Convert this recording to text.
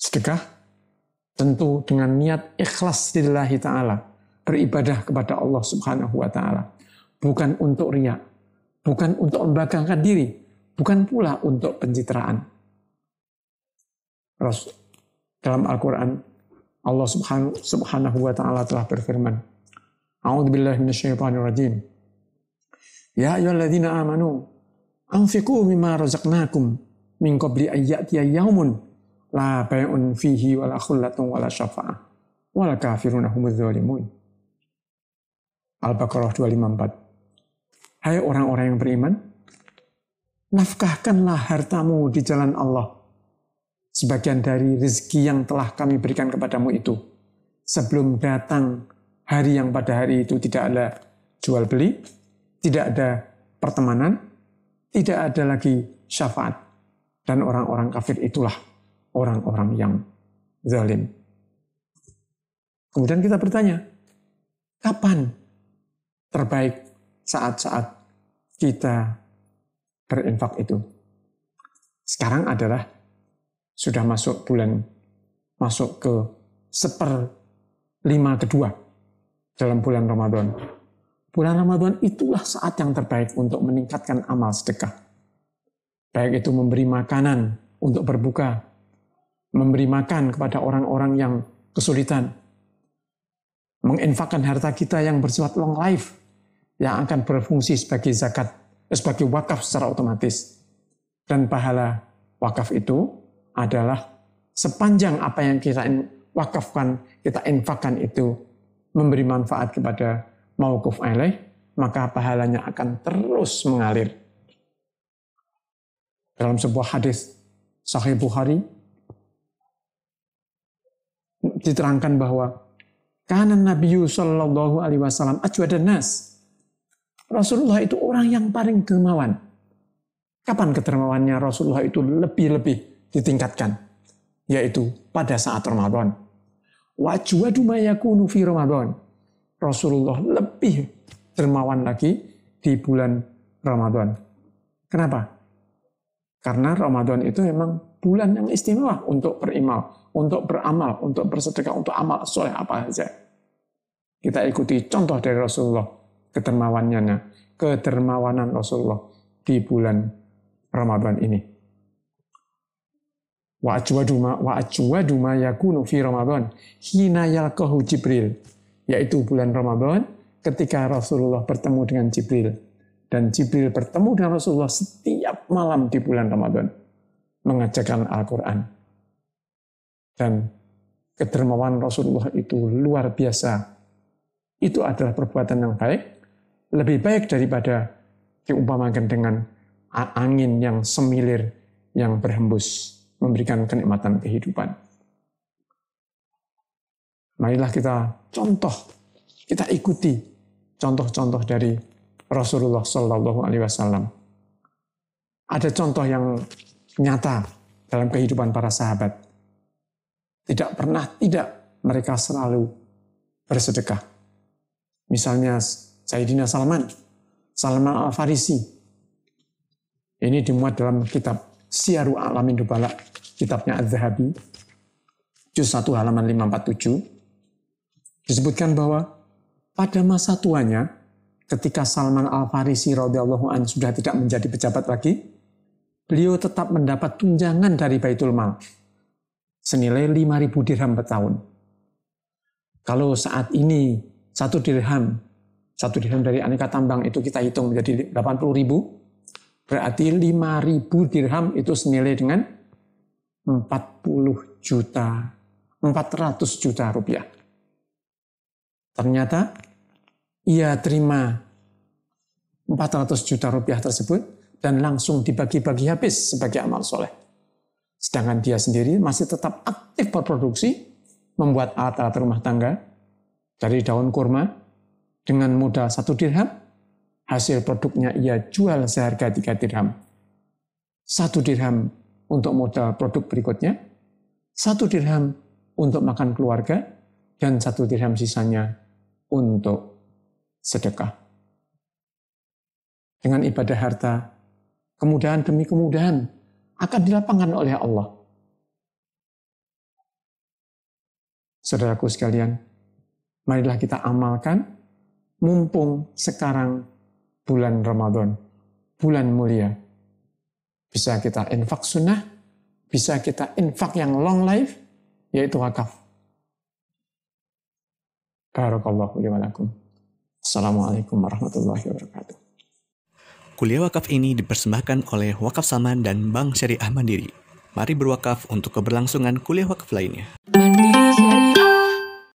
Sedekah tentu dengan niat ikhlas lillahi ta'ala. Beribadah kepada Allah subhanahu wa ta'ala. Bukan untuk riak. Bukan untuk membanggakan diri. Bukan pula untuk pencitraan. Dalam Al-Quran, Allah subhanahu, wa ta'ala telah berfirman. A'udzubillahi minasyaitonirrajim. Ya ayyuhalladzina amanu anfiqu mimma razaqnakum min qabli ayyatiya yaumun la bay'un fihi wala khullatun wala syafa'ah wala kafiruna humudz zalimun. Al-Baqarah 254. Hai orang-orang yang beriman, nafkahkanlah hartamu di jalan Allah. Sebagian dari rezeki yang telah kami berikan kepadamu itu. Sebelum datang hari yang pada hari itu tidak ada jual beli, tidak ada pertemanan, tidak ada lagi syafaat. Dan orang-orang kafir itulah orang-orang yang zalim. Kemudian kita bertanya, kapan terbaik saat-saat kita berinfak itu? Sekarang adalah sudah masuk bulan, masuk ke seper lima kedua dalam bulan Ramadan. Bulan Ramadan itulah saat yang terbaik untuk meningkatkan amal sedekah. Baik itu memberi makanan untuk berbuka, memberi makan kepada orang-orang yang kesulitan, menginfakkan harta kita yang bersifat long life, yang akan berfungsi sebagai zakat, eh, sebagai wakaf secara otomatis. Dan pahala wakaf itu adalah sepanjang apa yang kita wakafkan, kita infakkan itu memberi manfaat kepada mauquf alaih, maka pahalanya akan terus mengalir. Dalam sebuah hadis Sahih Bukhari diterangkan bahwa karena Nabi Shallallahu Alaihi Wasallam nas. Rasulullah itu orang yang paling dermawan. Kapan kedermawannya Rasulullah itu lebih-lebih ditingkatkan? Yaitu pada saat Ramadan. Wajwadu mayakunu fi Ramadan. Rasulullah lebih dermawan lagi di bulan Ramadan. Kenapa? Karena Ramadan itu memang bulan yang istimewa untuk berimal untuk beramal, untuk bersedekah, untuk amal soleh apa saja. Kita ikuti contoh dari Rasulullah, kedermawannya, kedermawanan Rasulullah di bulan Ramadan ini. Wa ajwadu ma wa ajwadu ma yakunu fi Ramadan hina yalqahu Jibril, yaitu bulan Ramadan ketika Rasulullah bertemu dengan Jibril dan Jibril bertemu dengan Rasulullah setiap malam di bulan Ramadan mengajarkan Al-Qur'an dan kedermawan Rasulullah itu luar biasa. Itu adalah perbuatan yang baik, lebih baik daripada diumpamakan dengan angin yang semilir yang berhembus memberikan kenikmatan kehidupan. Marilah kita contoh, kita ikuti contoh-contoh dari Rasulullah Shallallahu Alaihi Wasallam. Ada contoh yang nyata dalam kehidupan para sahabat. Tidak pernah tidak mereka selalu bersedekah. Misalnya Sayyidina Salman, Salman Al-Farisi. Ini dimuat dalam kitab Siaru Alamin Dubala, kitabnya Az-Zahabi, juz 1 halaman 547. Disebutkan bahwa pada masa tuanya, ketika Salman Al-Farisi radhiyallahu an sudah tidak menjadi pejabat lagi, beliau tetap mendapat tunjangan dari Baitul Mal senilai 5.000 dirham per tahun. Kalau saat ini satu dirham, satu dirham dari aneka tambang itu kita hitung menjadi 80 ribu, berarti 5.000 dirham itu senilai dengan 40 juta, 400 juta rupiah. Ternyata ia terima 400 juta rupiah tersebut dan langsung dibagi-bagi habis sebagai amal soleh. Sedangkan dia sendiri masih tetap aktif berproduksi, membuat alat-alat rumah tangga dari daun kurma dengan modal satu dirham, hasil produknya ia jual seharga tiga dirham. Satu dirham untuk modal produk berikutnya, satu dirham untuk makan keluarga, dan satu dirham sisanya untuk sedekah. Dengan ibadah harta, kemudahan demi kemudahan, akan dilapangkan oleh Allah. Saudaraku sekalian, marilah kita amalkan mumpung sekarang bulan Ramadan, bulan mulia. Bisa kita infak sunnah, bisa kita infak yang long life, yaitu wakaf. Barakallahu liwalakum. Assalamualaikum warahmatullahi wabarakatuh. Kuliah wakaf ini dipersembahkan oleh Wakaf Saman dan Bank Syariah Mandiri. Mari berwakaf untuk keberlangsungan kuliah wakaf lainnya. Mandiri Syariah